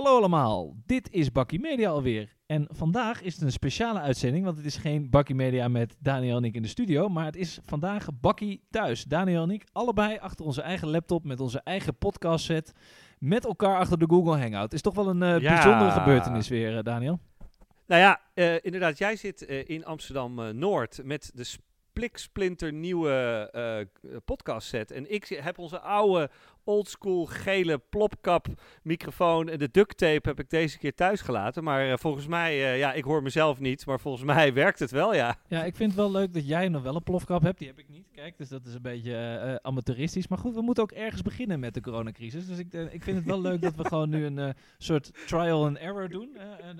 Hallo allemaal, dit is Bakkie Media alweer. En vandaag is het een speciale uitzending, want het is geen Bakkie Media met Daniel en ik in de studio, maar het is vandaag Bakkie thuis. Daniel en ik allebei achter onze eigen laptop met onze eigen podcast set, met elkaar achter de Google Hangout. Het is toch wel een Ja. bijzondere gebeurtenis weer, eh, Daniel? Nou ja, eh, inderdaad, jij zit in Amsterdam-Noord met de spliksplinter nieuwe eh podcast set. En ik heb onze oude oldschool gele plopkap microfoon en de duct tape heb ik deze keer thuis gelaten. Maar eh, volgens mij, eh, ja, ik hoor mezelf niet, maar volgens mij werkt het wel, ja. Ja, ik vind het wel leuk dat jij nog wel een plofkap hebt. Die heb ik niet. Kijk, dus dat is een beetje eh, amateuristisch. Maar goed, we moeten ook ergens beginnen met de coronacrisis. Dus ik, ik vind het wel leuk dat we gewoon nu een soort trial and error doen. en,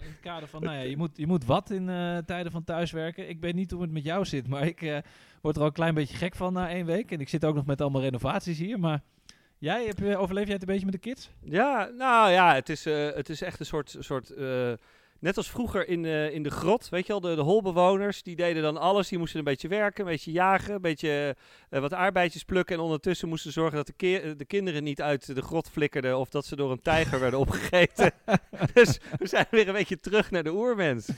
in het kader van, nou ja, je moet, je moet wat in tijden van thuiswerken. Ik weet niet hoe het met jou zit, maar ik word er al een klein beetje gek van na één week. En ik zit ook nog met allemaal renovaties hier. Maar jij, heb, overleef jij het een beetje met de kids? Ja, nou ja, het is, eh, het is echt een soort, soort eh, net als vroeger in, eh, in de grot, weet je wel, de, de holbewoners, die deden dan alles, die moesten een beetje werken, een beetje jagen, een beetje wat arbeidjes plukken en ondertussen moesten ze zorgen dat de, kinderen niet uit de grot flikkerden of dat ze door een tijger werden opgegeten. dus we zijn weer een beetje terug naar de oermens.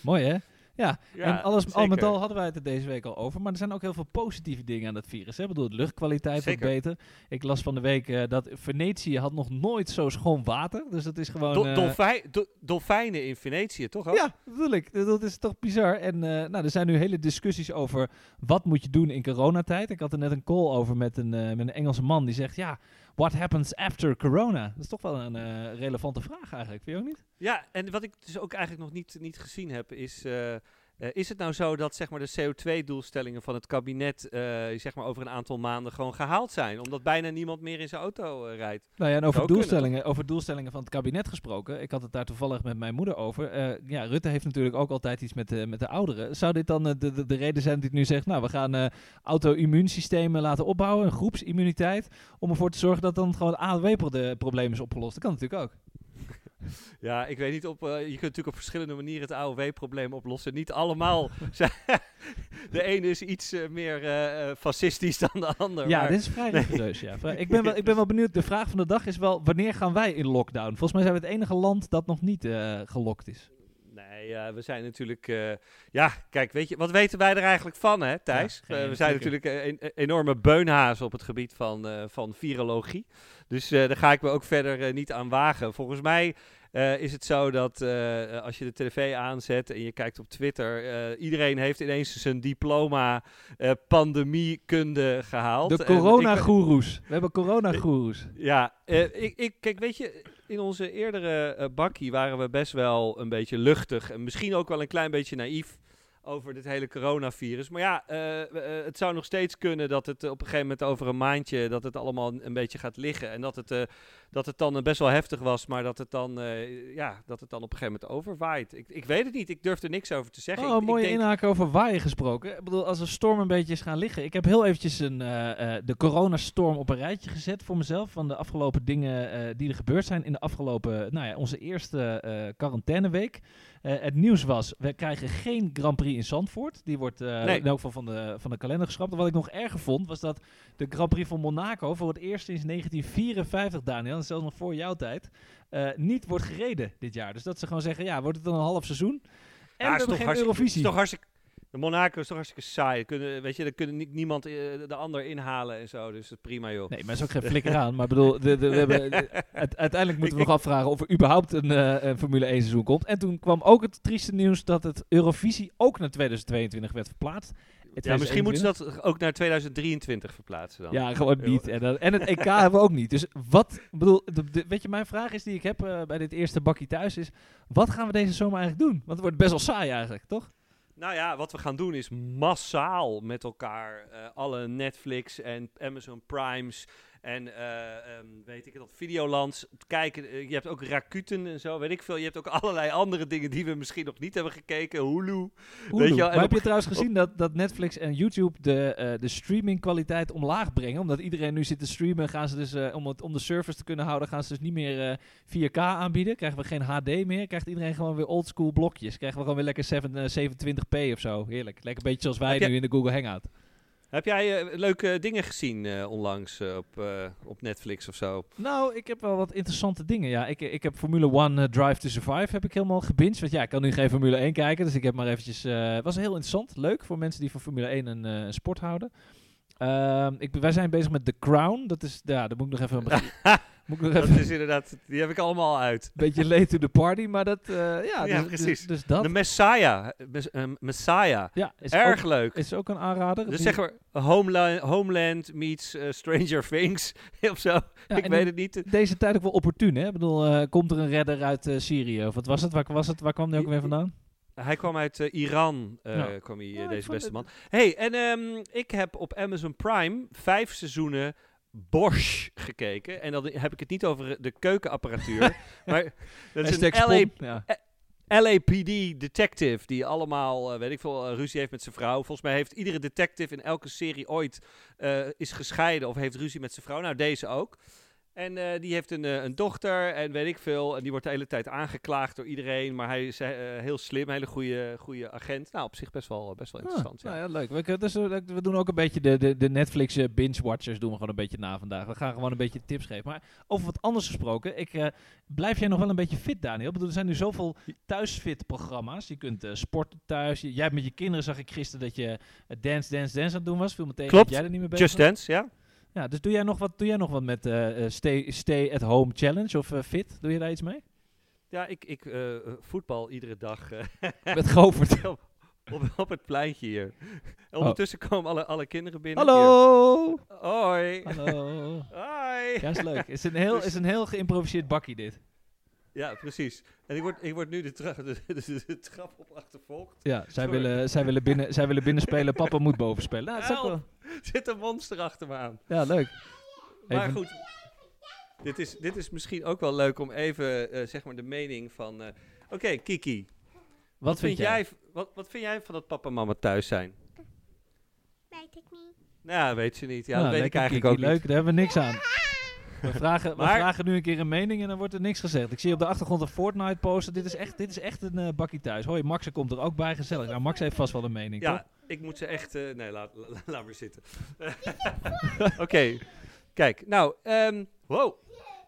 Mooi hè? Ja, Ja, en alles, al met al hadden wij het er deze week al over. Maar er zijn ook heel veel positieve dingen aan dat virus. Hè? Ik bedoel, de luchtkwaliteit Zeker. wordt beter. Ik las van de week eh, dat Venetië had nog nooit zo schoon water. Dus dat is gewoon... Do- eh, dolfij- do- dolfijnen in Venetië, toch ook? ja, dat bedoel ik. Dat is toch bizar. En eh, nou, er zijn nu hele discussies over wat moet je doen in coronatijd. Ik had er net een call over met een, met een Engelse man die zegt... Ja, what happens after corona? Dat is toch wel een eh, relevante vraag eigenlijk. Vind je ook niet? Ja, en wat ik dus ook eigenlijk nog niet, niet gezien heb, is... eh, is het nou zo dat zeg maar, de CO2-doelstellingen van het kabinet eh, zeg maar, over een aantal maanden gewoon gehaald zijn? Omdat bijna niemand meer in zijn auto eh, rijdt. Nou ja, en over kunnen, doelstellingen, over doelstellingen van het kabinet gesproken. Ik had het daar toevallig met mijn moeder over. Ja, Rutte heeft natuurlijk ook altijd iets met de, met de ouderen. Zou dit dan de, de, de reden zijn dat hij nu zegt... nou, we gaan auto-immuunsystemen laten opbouwen, een groepsimmuniteit... om ervoor te zorgen dat dan gewoon het AOW-probleem is opgelost. Dat kan natuurlijk ook. Ja, ik weet niet, op, eh, je kunt natuurlijk op verschillende manieren het AOW-probleem oplossen. Niet allemaal. zijn- de ene is iets eh, meer eh, fascistisch dan de ander. Ja, maar- dit is vrij rigoureus. Ja. Ik, ben wel, ik ben wel benieuwd. De vraag van de dag is wel... wanneer gaan wij in lockdown? Volgens mij zijn we het enige land dat nog niet gelokt is. Ja, we zijn natuurlijk. eh, ja, kijk, weet je, wat weten wij er eigenlijk van, hè, Thijs? Ja, Eh, we zijn natuurlijk een, een enorme beunhazen op het gebied van, eh, van virologie. Dus eh, daar ga ik me ook verder eh, niet aan wagen. Volgens mij. Eh, is het zo dat eh, als je de tv aanzet en je kijkt op Twitter, eh, iedereen heeft ineens zijn diploma pandemiekunde gehaald. De corona-goeroes. We hebben corona-goeroes. ja, ik, ik, kijk, weet je, in onze eerdere bakkie waren we best wel een beetje luchtig en misschien ook wel een klein beetje naïef over dit hele coronavirus. Maar ja, eh, eh, het zou nog steeds kunnen dat het op een gegeven moment over een maandje dat het allemaal een beetje gaat liggen en dat het, eh, dat het dan eh, best wel heftig was, maar dat het dan, eh, ja, dat het dan op een gegeven moment overwaait. Ik, ik weet het niet, ik durf er niks over te zeggen. Oh, Ik- ik mooie denk- inhaken over waaien gesproken. Ik bedoel, als een storm een beetje is gaan liggen. Ik heb heel eventjes een, eh, eh, de coronastorm op een rijtje gezet voor mezelf. Van de afgelopen dingen eh, die er gebeurd zijn in de afgelopen, nou ja, onze eerste eh quarantaineweek. Eh, het nieuws was, we krijgen geen Grand Prix in Zandvoort. Die wordt Nee. in elk geval van de, van de kalender geschrapt. Wat ik nog erger vond, was dat de Grand Prix van Monaco voor het eerst sinds 1954, Daniel, en zelfs nog voor jouw tijd, eh, niet wordt gereden dit jaar. Dus dat ze gewoon zeggen, ja, wordt het dan een half seizoen? En Ja, is toch geen Eurovisie. Is toch hartstikke, de Monaco is toch hartstikke saai. Kunnen, weet je, er kunnen niet, niemand eh, de ander inhalen en zo. Dus dat is prima, joh. Nee, maar is ook geen flikker aan. Maar bedoel, de, de, we hebben, de- uite- uiteindelijk moeten we nog afvragen of er überhaupt een, eh, een Formule 1 seizoen komt. En toen kwam ook het trieste nieuws dat het Eurovisie ook naar 2022 werd verplaatst. Ja, misschien moeten ze dat ook naar 2023 verplaatsen dan. Ja, gewoon niet. En, dan- en het EK hebben we ook niet. Dus wat, bedoel, de, de- weet je, mijn vraag is die ik heb eh, bij dit eerste bakje thuis is, wat gaan we deze zomer eigenlijk doen? Want het wordt best wel saai eigenlijk, toch? Nou ja, wat we gaan doen is massaal met elkaar eh, alle Netflix en Amazon Primes en eh, ehm, weet ik het, dat Videolands kijken. Eh, je hebt ook Rakuten en zo, weet ik veel. Je hebt ook allerlei andere dingen die we misschien nog niet hebben gekeken. Hulu. Hulu. Weet je wel, maar heb je trouwens gezien dat, dat Netflix en YouTube de, eh de streamingkwaliteit omlaag brengen? Omdat iedereen nu zit te streamen, gaan ze dus, om, het, om de service te kunnen houden, gaan ze dus niet meer eh 4K aanbieden. Krijgen we geen HD meer, krijgt iedereen gewoon weer oldschool blokjes. Krijgen we gewoon weer lekker 7, eh, 720p of zo. Heerlijk. Lekker een beetje zoals wij nu in de Google Hangout. Heb jij eh, leuke dingen gezien eh, onlangs eh, op, op Netflix of zo? Nou, ik heb wel wat interessante dingen. Ja, ik, ik heb Formule 1 eh, Drive to Survive heb ik helemaal gebinged. Want ja, ik kan nu geen Formule 1 kijken. Dus ik heb maar eventjes... Het was heel interessant. Leuk voor mensen die van Formule 1 een, eh, een sport houden. Ehm, ik, wij zijn bezig met The Crown. Dat is... Ja, daar moet ik nog even... een moet ik nog Dat even is inderdaad, die heb ik allemaal uit. beetje late to the party. Maar dat... eh, ja, Ja, dus, precies. Dus, dus dat... De Messiah. Mes- eh, Messiah. ja, is Erg ook, leuk. is ook een aanrader. Dus Die- zeg maar Homeland, Homeland meets eh, Stranger Things of zo. ja, ik weet het niet. Deze tijd ook wel opportun, hè? Ik bedoel, eh, komt er een redder uit Syrië? Of wat was het? Waar, was het? Waar kwam die ook weer vandaan? Hij kwam uit Iran, eh, Ja. kwam hij, Ja, deze beste man. hey, en ehm, ik heb op Amazon Prime vijf seizoenen Bosch gekeken. En dan heb ik het niet over de keukenapparatuur. maar dat is een LA. Ja. LAPD detective die allemaal, eh, weet ik veel, eh, ruzie heeft met zijn vrouw. Volgens mij heeft iedere detective in elke serie ooit eh, is gescheiden of heeft ruzie met zijn vrouw. Nou, deze ook. En eh, die heeft een, eh, een dochter en weet ik veel. En die wordt de hele tijd aangeklaagd door iedereen. Maar hij is eh, heel slim, hele goede, goede agent. Nou, op zich best wel, best wel interessant. Ah, ja. nou ja, leuk. We, dus, we doen ook een beetje de, de, de Netflix binge-watchers doen we gewoon een beetje na vandaag. We gaan gewoon een beetje tips geven. Maar over wat anders gesproken, ik, blijf jij nog wel een beetje fit, Daniel? Ik bedoel, er zijn nu zoveel thuisfit-programma's. Je kunt sporten thuis. Jij hebt met je kinderen, zag ik gisteren, dat je dance, dance, dance aan het doen was. Viel me tegen Klopt. dat jij er niet mee bezig Just. Dance, ja. Ja, dus doe jij nog wat, doe jij nog wat met eh, eh, stay, stay at home challenge of eh, fit? Doe je daar iets mee? Ja, ik, ik voetbal iedere dag Met Govert. op, op, op het pleintje hier. En ondertussen komen alle, alle kinderen binnen. Hallo! Hier. Hoi. Hallo! Hoi. Ja, is leuk. Is een heel, is een heel geïmproviseerd bakkie dit. Ja, precies. En ik word, ik word nu de, tra de, de, de trap op achtervolgd. Ja, zij Sorry. willen, zij, willen binnen, zij willen binnen spelen, papa moet boven spelen. Nou, dat is ook wel, zit een monster achter me aan. ja, leuk. Maar goed, dit is, dit is misschien ook wel leuk om even eh, zeg maar de mening van... eh, Oké, Kiki. Wat vind jij? wat, wat vind jij van dat papa en mama thuis zijn? Weet ik niet. Nou, weet je niet. Ja, Nou, dat weet ik eigenlijk Kiki, ook Leuk, daar hebben we niks aan. We vragen, we Maar- vragen nu een keer een mening en dan wordt er niks gezegd. Ik zie op de achtergrond een Fortnite poster. Dit is echt, dit is echt een eh, bakkie thuis. Hoi, Max er komt er ook bij, gezellig. Nou, Max heeft vast wel een mening. Ja, toch? ik moet ze echt... eh, nee, laat, la- laat maar zitten. Oké, kijk. Nou, ehm, wow.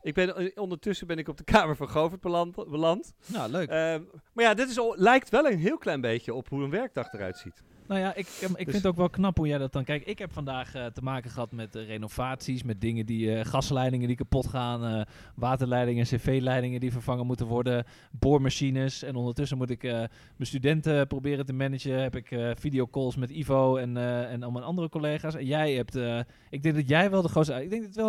Ik ben, eh, ondertussen ben ik op de kamer van Govert beland. beland. Nou, leuk. Ehm, maar ja, dit is lijkt wel een heel klein beetje op hoe een werkdag eruit ziet. Nou ja, ik, ik Dus- vind het ook wel knap hoe jij dat dan... Kijk, ik heb vandaag eh, te maken gehad met eh, renovaties, met dingen die... eh, gasleidingen die kapot gaan, waterleidingen, cv-leidingen die vervangen moeten worden, boormachines. En ondertussen moet ik mijn studenten proberen te managen. Heb ik videocalls met Ivo en, en al mijn andere collega's. En jij hebt... ik denk dat jij wel de grootste... Ik denk dat het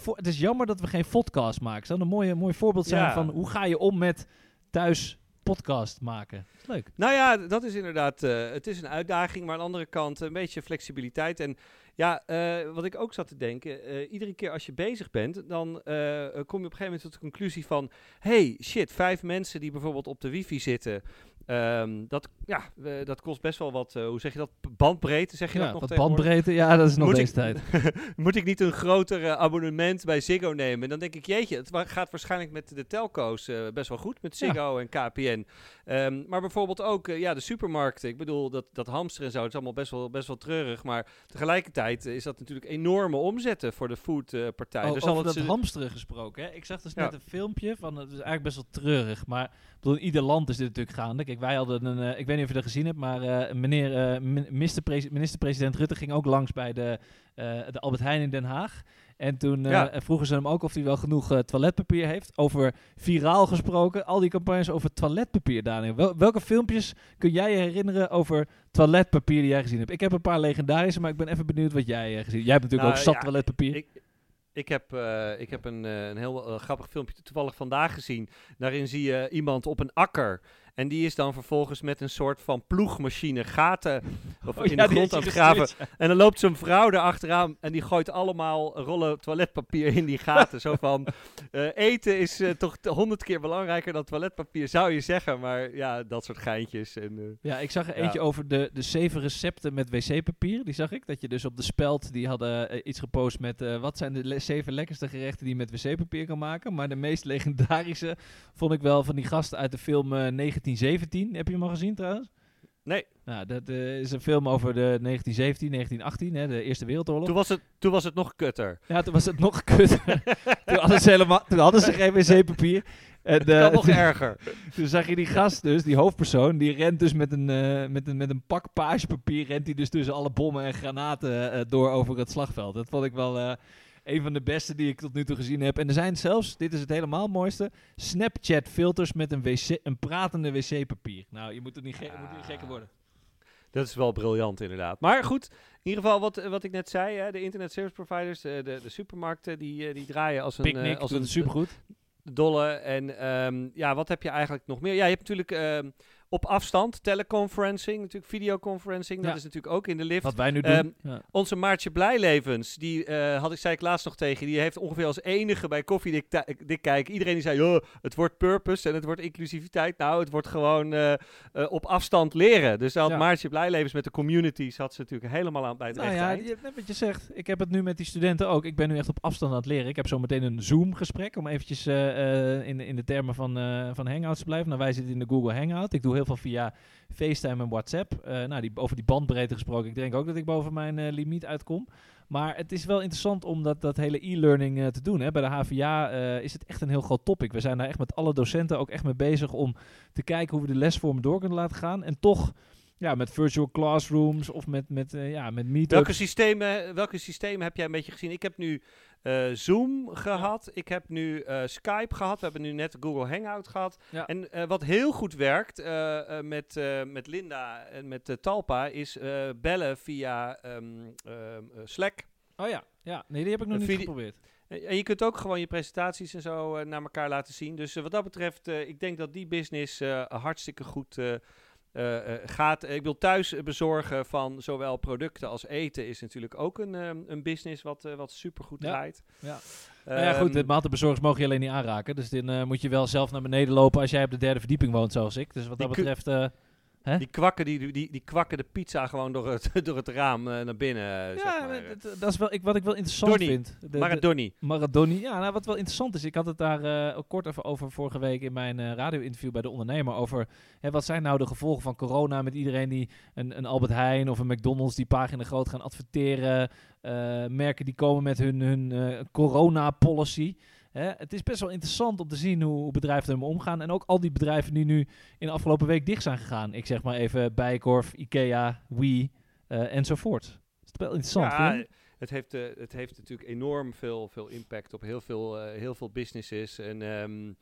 wel... Het is jammer dat we geen podcast maken. Zou een mooie, mooi voorbeeld zijn Ja. van hoe ga je om met thuis podcast maken. Leuk. Nou ja, dat is inderdaad, eh, het is een uitdaging, maar aan de andere kant een beetje flexibiliteit. En ja, eh, wat ik ook zat te denken, eh, iedere keer als je bezig bent, dan eh, kom je op een gegeven moment tot de conclusie van, hey, shit, vijf mensen die bijvoorbeeld op de wifi zitten, ehm, dat, ja, dat kost best wel wat, hoe zeg je dat, bandbreedte, zeg je Ja, dat nog wat bandbreedte, ja, dat is nog Moet deze ik- tijd. Moet ik niet een groter abonnement bij Ziggo nemen? En dan denk ik, jeetje, het gaat waarschijnlijk met de telco's best wel goed, met Ja. Ziggo en KPN. Ehm, maar bijvoorbeeld ook eh, ja, de supermarkten. Ik bedoel, dat, dat hamster en zo, het is allemaal best wel, best wel treurig. Maar tegelijkertijd eh, is dat natuurlijk enorme omzetten voor de foodpartij. Oh, dus al over dat ze- hamsteren gesproken. Hè? Ik zag dus Ja. net een filmpje van, het is eigenlijk best wel treurig, maar bedoel, in ieder land is dit natuurlijk gaande. Kijk, wij hadden een, eh, ik weet niet of je dat gezien hebt, maar eh, meneer, min- minister-presi- minister-president Rutte ging ook langs bij de, de Albert Heijn in Den Haag. En toen eh, Ja. vroegen ze hem ook of hij wel genoeg eh, toiletpapier heeft. Over viraal gesproken, al die campagnes over toiletpapier, Daniel. Wel- welke filmpjes kun jij je herinneren over toiletpapier die jij gezien hebt? Ik heb een paar legendarische, maar ik ben even benieuwd wat jij eh, gezien hebt. Jij hebt natuurlijk Nou, ook zat ja, toiletpapier. Ik, ik heb, ik heb een, een heel grappig filmpje toevallig vandaag gezien. Daarin zie je iemand op een akker. En die is dan vervolgens met een soort van ploegmachine gaten of Oh in ja, de grond aan het graven. ja. En dan loopt zo'n vrouw erachteraan en die gooit allemaal rollen toiletpapier in die gaten. Zo van, eh, eten is eh, toch honderd keer belangrijker dan toiletpapier, zou je zeggen. Maar ja, dat soort geintjes. En, eh, Ja, ik zag er Ja. eentje over de, de zeven recepten met wc-papier. Die zag ik. Dat je dus op de speld, die hadden iets gepost met... wat zijn de le- zeven lekkerste gerechten die je met wc-papier kan maken. Maar de meest legendarische vond ik wel van die gasten uit de film eh, 1917. Heb je hem al gezien trouwens? Nee. Nou, dat eh, is een film over de 1917, 1918, hè, de Eerste Wereldoorlog. Toen was het, toen was het nog kutter. Ja, toen was het nog kut. toen, hadden ze helemaal, toen hadden ze geen wc-papier. En, eh, nog toen- erger. Toen zag je die gast dus, die hoofdpersoon, die rent dus met een, eh, met een, met een pak pagepapier, rent hij dus tussen alle bommen en granaten door over het slagveld. Dat vond ik wel een van de beste die ik tot nu toe gezien heb. En er zijn zelfs, dit is het helemaal mooiste, Snapchat filters met een, wc, een pratende wc-papier. Nou, je moet er niet, ge- moet niet gekker worden. Dat is wel briljant inderdaad. Maar goed, in ieder geval wat, wat ik net zei, hè, de internet service providers, de, de, de supermarkten, die, eh, die draaien als een, Picnic eh, als een supergoed. dolle. En ehm, ja, wat heb je eigenlijk nog meer? Ja, je hebt natuurlijk ehm, op afstand teleconferencing, natuurlijk videoconferencing. Dat Ja. is natuurlijk ook in de lift. Wat wij nu doen. Ehm, ja. Onze Maartje Blijlevens, die eh, had ik, zei ik laatst nog tegen, die heeft ongeveer als enige bij koffiedik dik kijken. Iedereen die zei, "Oh, het wordt purpose en het wordt inclusiviteit. Nou, het wordt gewoon eh, eh, op afstand leren. Dus had Ja. Maartje Blijlevens met de community, zat ze natuurlijk helemaal aan bij het Nou ja, je, net wat je zegt. Ik heb het nu met die studenten ook. Ik ben nu echt op afstand aan het leren. Ik heb zo meteen een Zoom-gesprek om eventjes eh, eh, in, de- in de termen van, eh, van Hangouts te blijven. Nou, wij zitten in de Google Hangout. Ik doe heel veel via FaceTime en WhatsApp. Eh, nou, die, over die bandbreedte gesproken. Ik denk ook dat ik boven mijn eh, limiet uitkom. Maar het is wel interessant om dat, dat hele e-learning eh, te doen. Hè. Bij de HVA is het echt een heel groot topic. We zijn daar echt met alle docenten ook echt mee bezig om te kijken hoe we de lesvormen door kunnen laten gaan. En toch ja, met virtual classrooms of met, met, ja, met meetups. Welke systemen, welke systemen heb jij een beetje gezien? Ik heb nu eh, Zoom gehad. Ik heb nu eh, Skype gehad. We hebben nu net Google Hangout gehad. Ja. En eh, wat heel goed werkt met, met Linda en met Talpa is bellen via ehm, ehm, eh, Slack. Oh ja, ja. Nee, die heb ik nog niet geprobeerd. En je kunt ook gewoon je presentaties en zo naar elkaar laten zien. Dus wat dat betreft, ik denk dat die business hartstikke goed gaat. Ik wil thuis eh, bezorgen van zowel producten als eten is natuurlijk ook een, ehm, een business wat, eh, wat supergoed Ja. draait. Ja. Nou ja, goed, de Ehm, maaltijdbezorgers mogen je alleen niet aanraken. Dus dan eh, moet je wel zelf naar beneden lopen als jij op de derde verdieping woont, zoals ik. Dus wat dat betreft... eh, hè? die, kwakken, die, die, die kwakken de pizza gewoon door het, door het raam eh, naar binnen. eh, zeg ja, maar. maar dat, dat is wel, ik, wat ik wel interessant Donnie. vind. De, de- Maradoni. Maradoni. Ja, nou, wat wel interessant is, ik had het daar eh, ook kort even over vorige week in mijn eh, radio-interview bij de ondernemer. Over hè, wat zijn nou de gevolgen van corona met iedereen die een, een Albert Heijn of een McDonald's die pagina groot gaan adverteren. eh, merken die komen met hun, hun eh, corona-policy. Hè, het is best wel interessant om te zien hoe, hoe bedrijven ermee omgaan. En ook al die bedrijven die nu in de afgelopen week dicht zijn gegaan. Ik zeg maar even Bijkorf, Ikea, Wii eh, enzovoort. Dat is wel interessant. Ja, het heeft, eh, het heeft natuurlijk enorm veel, veel impact op heel veel, eh, heel veel businesses. En, ehm,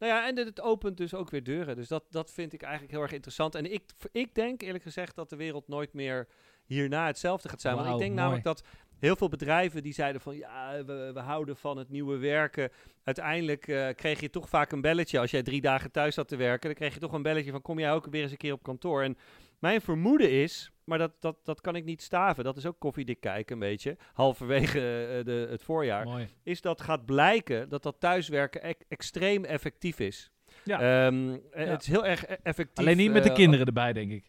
nou ja, en het- het opent dus ook weer deuren. Dus dat, dat vind ik eigenlijk heel erg interessant. En ik, ik denk eerlijk gezegd dat de wereld nooit meer hierna hetzelfde gaat zijn. Want ik denk mooi. namelijk dat heel veel bedrijven die zeiden van ja, we, we houden van het nieuwe werken. Uiteindelijk eh, kreeg je toch vaak een belletje als jij drie dagen thuis zat te werken. Dan kreeg je toch een belletje van kom jij ook weer eens een keer op kantoor. En mijn vermoeden is, maar dat, dat, dat kan ik niet staven, dat is ook koffiedik kijken een beetje, halverwege eh, de, het voorjaar, Mooi. is dat gaat blijken dat dat thuiswerken ec- extreem effectief is. Ja. Ehm, eh, Het is heel erg e- effectief. Alleen niet met de eh, kinderen erbij, denk ik.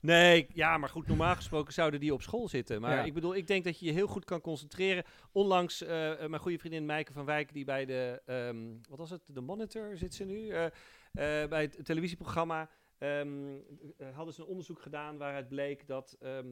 Nee, ja, maar goed, normaal gesproken zouden die op school zitten. Maar Ja. ik bedoel, ik denk dat je je heel goed kan concentreren. Onlangs eh, eh, mijn goede vriendin Meike van Wijk, die bij de, ehm, wat was het, de Monitor zit ze nu, eh, eh, bij het televisieprogramma, ehm, eh, hadden ze een onderzoek gedaan waaruit bleek dat ehm,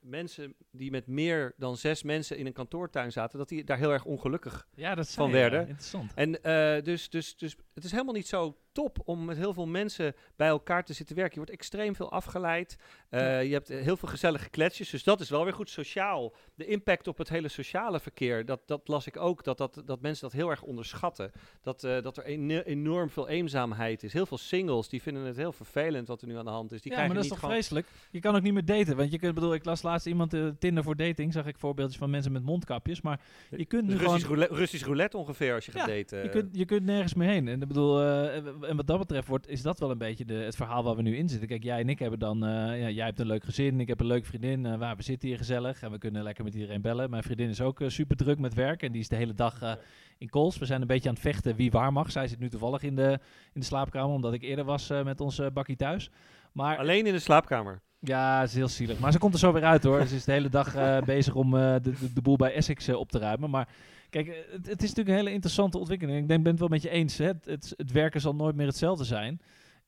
mensen die met meer dan zes mensen in een kantoortuin zaten, dat die daar heel erg ongelukkig Ja, dat Van je, ja. Werden. Interessant. en eh, dus, dus, dus het is helemaal niet zo top om met heel veel mensen bij elkaar te zitten werken. Je wordt extreem veel afgeleid. Eh. Je hebt eh, heel veel gezellige kletsjes. Dus dat is wel weer goed sociaal. De impact op het hele sociale verkeer, dat, dat las ik ook. Dat, dat, dat mensen dat heel erg onderschatten. Dat, eh, dat er ene- enorm veel eenzaamheid is. Heel veel singles, die vinden het heel vervelend wat er nu aan de hand is. Die ja, maar krijgen dat is toch vreselijk? Je kan ook niet meer daten. Want je kunt, bedoel, ik las laatst iemand Tinder voor dating. Zag ik voorbeeldjes van mensen met mondkapjes. Maar je kunt nu Russisch, gewoon... roulette, Russisch roulette ongeveer als je Ja, gaat daten. Je kunt, je kunt nergens meer heen. En, ik bedoel, en wat dat betreft wordt, is dat wel een beetje de, het verhaal waar we nu in zitten. Kijk, jij en ik hebben dan... eh, ja, jij hebt een leuk gezin, ik heb een leuke vriendin. eh, waar we zitten hier gezellig en we kunnen lekker met iedereen bellen. Mijn vriendin is ook super druk met werk en die is de hele dag eh, in Kools. We zijn een beetje aan het vechten wie waar mag. Zij zit nu toevallig in de, in de slaapkamer, omdat ik eerder was eh, met onze bakkie thuis. Maar Alleen in de slaapkamer. ja, het is heel zielig. Maar ze komt er zo weer uit hoor. Ze is de hele dag eh, bezig om eh, de, de, de boel bij Essex eh, op te ruimen. Maar kijk, het, het is natuurlijk een hele interessante ontwikkeling. Ik denk, ben het wel met je eens. Hè? Het, het, het werken zal nooit meer hetzelfde zijn.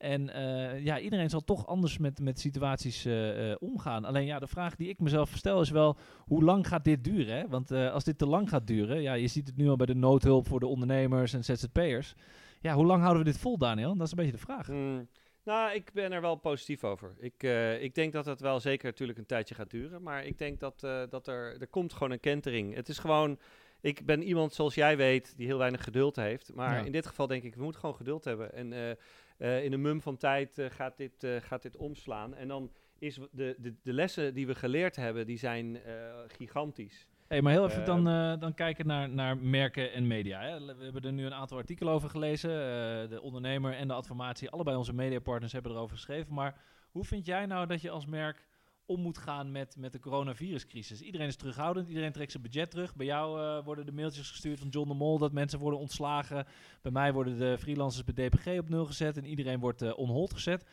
En eh, ja, iedereen zal toch anders met, met situaties eh, eh, omgaan. Alleen ja, de vraag die ik mezelf stel is wel, hoe lang gaat dit duren? Hè? Want eh, als dit te lang gaat duren, ja, je ziet het nu al bij de noodhulp voor de ondernemers en ZZP'ers. Ja, hoe lang houden we dit vol, Daniel? Dat is een beetje de vraag. Hmm. Nou, ik ben er wel positief over. Ik, eh, ik denk dat het wel zeker natuurlijk een tijdje gaat duren. Maar ik denk dat, eh, dat er, er komt gewoon een kentering. Het is gewoon... Ik ben iemand zoals jij weet die heel weinig geduld heeft. Maar Ja. in dit geval denk ik, we moeten gewoon geduld hebben. En eh, in een mum van tijd gaat, dit, gaat dit omslaan. En dan is de, de, de lessen die we geleerd hebben, die zijn gigantisch. Hey, maar heel even Eh, dan, eh, dan kijken naar, naar merken en media. Hè. We hebben er nu een aantal artikelen over gelezen. Eh, de ondernemer en de adformatie, allebei onze mediapartners hebben erover geschreven. Maar hoe vind jij nou dat je als merk om moet gaan met, met de coronaviruscrisis? Iedereen is terughoudend, iedereen trekt zijn budget terug. Bij jou eh, worden de mailtjes gestuurd van John de Mol dat mensen worden ontslagen. Bij mij worden de freelancers bij DPG op nul gezet en iedereen wordt eh on hold gezet.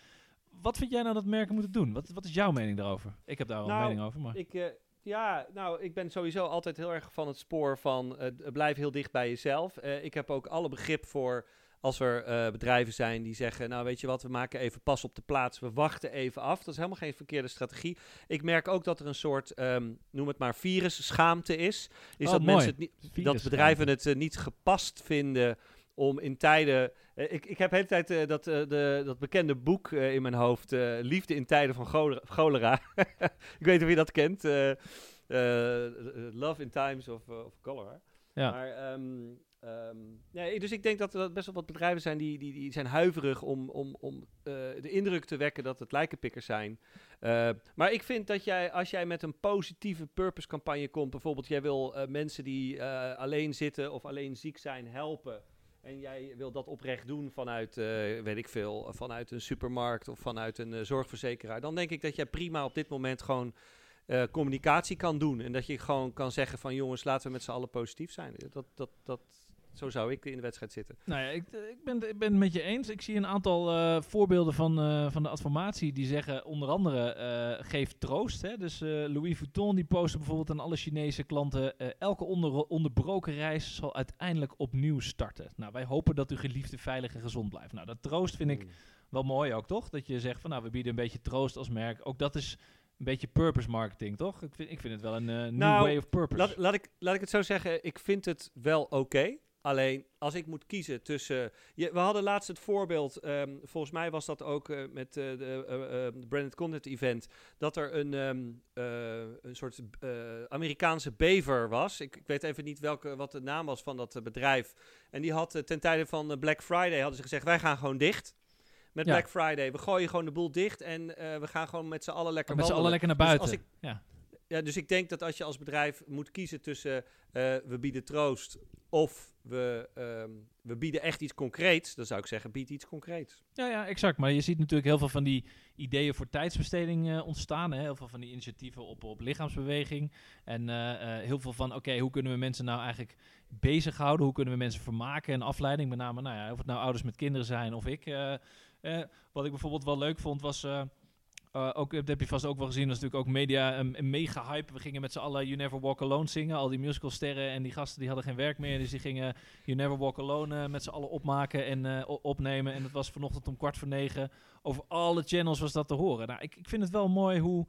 Wat vind jij nou dat merken moeten doen? Wat, wat is jouw mening daarover? Ik heb daar wel een Nou, mening over, maar... Ik, eh, ja, nou, ik ben sowieso altijd heel erg van het spoor van eh, d- blijf heel dicht bij jezelf. Eh, ik heb ook alle begrip voor als er eh, bedrijven zijn die zeggen, nou weet je wat, we maken even pas op de plaats, we wachten even af. Dat is helemaal geen verkeerde strategie. Ik merk ook dat er een soort, ehm, noem het maar, virusschaamte is. Is Oh, dat mooi. mensen het niet, dat bedrijven het eh, niet gepast vinden om in tijden. Eh, ik, ik heb de hele tijd eh, dat, eh, de, dat bekende boek in mijn hoofd, Liefde in tijden van cholera. cholera. ik weet niet of je dat kent. Love in Times of, of Cholera. Ja. Maar, ehm, ehm, nee, dus ik denk dat er best wel wat bedrijven zijn die, die, die zijn huiverig om, om, om de indruk te wekken dat het lijkenpikkers zijn. Maar ik vind dat jij, als jij met een positieve purpose campagne komt, bijvoorbeeld jij wil mensen die alleen zitten of alleen ziek zijn helpen. En jij wil dat oprecht doen vanuit, eh, weet ik veel, vanuit een supermarkt of vanuit een eh, zorgverzekeraar. Dan denk ik dat jij prima op dit moment gewoon eh, communicatie kan doen. En dat je gewoon kan zeggen van jongens, laten we met z'n allen positief zijn. Dat, dat, dat, zo zou ik in de wedstrijd zitten. Nou ja, ik, ik, ben, ik ben het met je eens. Ik zie een aantal eh, voorbeelden van, eh, van de adformatie die zeggen onder andere eh, geef troost. Hè? Dus Louis Vuitton die postte bijvoorbeeld aan alle Chinese klanten elke onder, onderbroken reis zal uiteindelijk opnieuw starten. Nou, wij hopen dat uw geliefde veilig en gezond blijft. Nou, dat troost vind ik wel mooi ook, toch? Dat je zegt van nou, we bieden een beetje troost als merk. Ook dat is een beetje purpose marketing, toch? Ik vind, ik vind het wel een eh, new Nou, way of purpose. Laat, laat, ik, laat ik het zo zeggen, ik vind het wel oké. Alleen als ik moet kiezen tussen. Je, we hadden laatst het voorbeeld, ehm, volgens mij was dat ook eh, met eh, de eh, Branded Content Event, dat er een, ehm, eh, een soort Amerikaanse bever was. Ik, ik weet even niet welke, wat de naam was van dat bedrijf. En die had ten tijde van Black Friday hadden ze gezegd: wij gaan gewoon dicht. Met Ja. Black Friday. We gooien gewoon de boel dicht en we gaan gewoon met z'n allen lekker met z'n allen lekker naar Dus buiten. als ja. Ja, dus ik denk dat als je als bedrijf moet kiezen tussen eh, we bieden troost of we, ehm, we bieden echt iets concreets, dan zou ik zeggen bied iets concreets. Ja, ja, exact. Maar je ziet natuurlijk heel veel van die ideeën voor tijdsbesteding eh, ontstaan. Hè? Heel veel van die initiatieven op, op lichaamsbeweging. En eh, heel veel van, oké, hoe kunnen we mensen nou eigenlijk bezighouden? Hoe kunnen we mensen vermaken en afleiding? Met name, nou ja, of het nou ouders met kinderen zijn of ik. wat ik bijvoorbeeld wel leuk vond was... eh, ook, dat heb je vast ook wel gezien, dat is natuurlijk ook media een, een mega hype. We gingen met z'n allen You Never Walk Alone zingen. Al die musicalsterren en die gasten die hadden geen werk meer. Dus die gingen You Never Walk Alone eh, met z'n allen opmaken en eh, opnemen. En dat was vanochtend om kwart voor negen. Over alle channels was dat te horen. Nou, ik, ik vind het wel mooi hoe,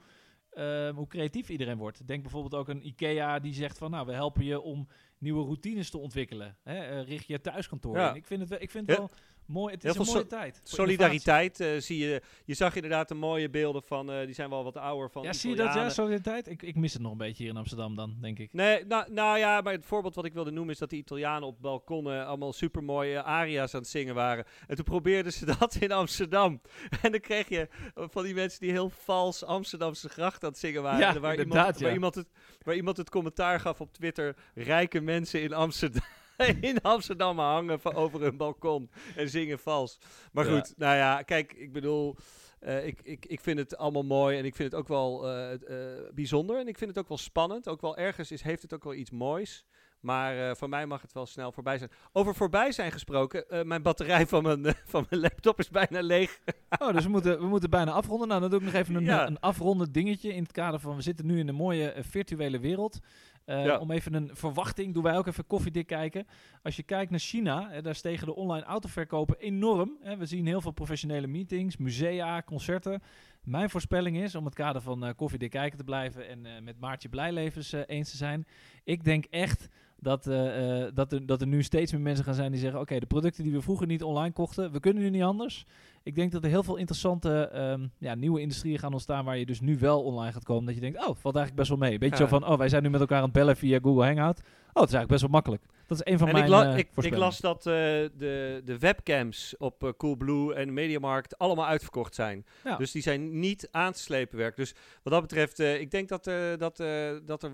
eh, hoe creatief iedereen wordt. Denk bijvoorbeeld ook aan IKEA die zegt van... nou, we helpen je om nieuwe routines te ontwikkelen. Hè? richt je thuiskantoor Ja. in. Ik vind het, wel- ik vind het wel mooi. Het heel is een mooie so- tijd. Solidariteit eh, zie je. Je zag inderdaad de mooie beelden van, eh, die zijn wel wat ouder van Ja, zie je dat? Ja, solidariteit. Ik, ik mis het nog een beetje hier in Amsterdam dan, denk ik. Nee, nou, nou ja, maar het voorbeeld wat ik wilde noemen is dat de Italianen op balkonnen allemaal supermooie aria's aan het zingen waren. En toen probeerden ze dat in Amsterdam. En dan kreeg je van die mensen die heel vals Amsterdamse gracht aan het zingen waren. Ja, waar, iemand, waar, iemand het, waar iemand het commentaar gaf op Twitter. Rijke mensen in Amsterdam. In Amsterdam hangen van over hun balkon en zingen vals. Maar Ja. goed, nou ja, kijk, ik bedoel, eh, ik, ik, ik vind het allemaal mooi en ik vind het ook wel eh, eh, bijzonder. En ik vind het ook wel spannend. Ook wel ergens is, heeft het ook wel iets moois. Maar voor mij mag het wel snel voorbij zijn. Over voorbij zijn gesproken, mijn batterij van mijn, van mijn laptop is bijna leeg. Oh, dus we moeten, we moeten bijna afronden. Nou, dan doe ik nog even een, Ja. een afrondend dingetje in het kader van... we zitten nu in een mooie virtuele wereld. Eh, Ja. Om even een verwachting, doen wij ook even koffiedik kijken. Als je kijkt naar China, daar stegen de online autoverkopen enorm. Hè. We zien heel veel professionele meetings, musea, concerten. Mijn voorspelling is, om het kader van eh koffiedik kijken te blijven en eh, met Maartje Blijlevens eens te zijn. Ik denk echt dat, eh, eh, dat, er, dat er nu steeds meer mensen gaan zijn die zeggen: Oké, de producten die we vroeger niet online kochten, we kunnen nu niet anders. Ik denk dat er heel veel interessante ehm, ja, nieuwe industrieën gaan ontstaan waar je dus nu wel online gaat komen. Dat je denkt: Oh, valt eigenlijk best wel mee. Beetje Ja. zo van: Oh, wij zijn nu met elkaar aan het bellen via Google Hangout. Oh, het is eigenlijk best wel makkelijk. Dat is een van En mijn ik, la- eh, ik, ik voorspellingen. las dat eh, de, de webcams op eh, Coolblue en Mediamarkt allemaal uitverkocht zijn. Ja. Dus die zijn niet aan te slepen werk. Dus wat dat betreft, ik denk dat, dat, dat er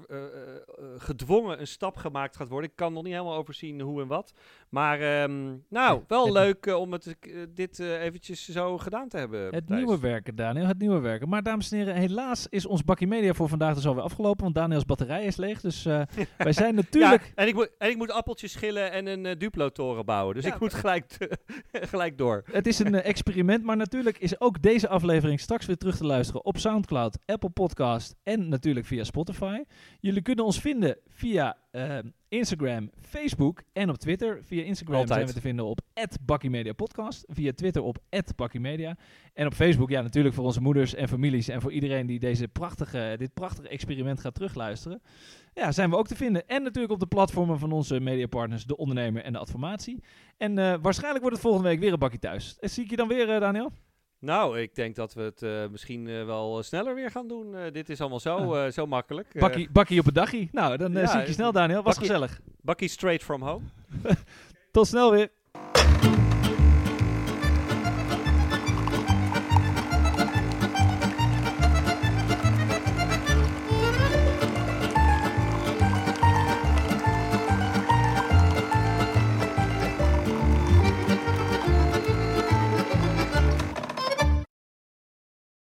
gedwongen een stap gemaakt gaat worden. Ik kan nog niet helemaal overzien hoe en wat. Maar ehm, nou, wel leuk om het, dit eventjes zo gedaan te hebben. Het Thijs. nieuwe werken, Daniel. Het nieuwe werken. Maar dames en heren, helaas is ons bakkie media voor vandaag dus alweer afgelopen. Want Daniels batterij is leeg. Dus wij zijn natuurlijk... Ja, en ik, moet, en ik moet appeltjes schillen en een eh, Duplo-toren bouwen. Dus Ja, ik moet gelijk, gelijk door. Het is een eh, experiment, maar natuurlijk is ook deze aflevering straks weer terug te luisteren op Soundcloud, Apple Podcast en natuurlijk via Spotify. Jullie kunnen ons vinden via eh, Instagram, Facebook en op Twitter. Via Instagram Altijd. zijn we te vinden op @bakkiemedia_podcast, via Twitter op @bakkiemedia en op Facebook ja natuurlijk voor onze moeders en families en voor iedereen die deze prachtige, dit prachtige experiment gaat terugluisteren. Ja, zijn we ook te vinden. En natuurlijk op de platformen van onze mediapartners, De Ondernemer en De Adformatie. En eh, waarschijnlijk wordt het volgende week weer een bakje thuis. En zie ik je dan weer, eh, Daniel? Nou, ik denk dat we het eh, misschien eh, wel eh, sneller weer gaan doen. Dit is allemaal zo, Ah. zo makkelijk. Bakkie, bakkie op een dagje. Nou, dan ja, zie ik je snel, Daniel. Was bakkie- gezellig. bakkie straight from home. Tot snel weer.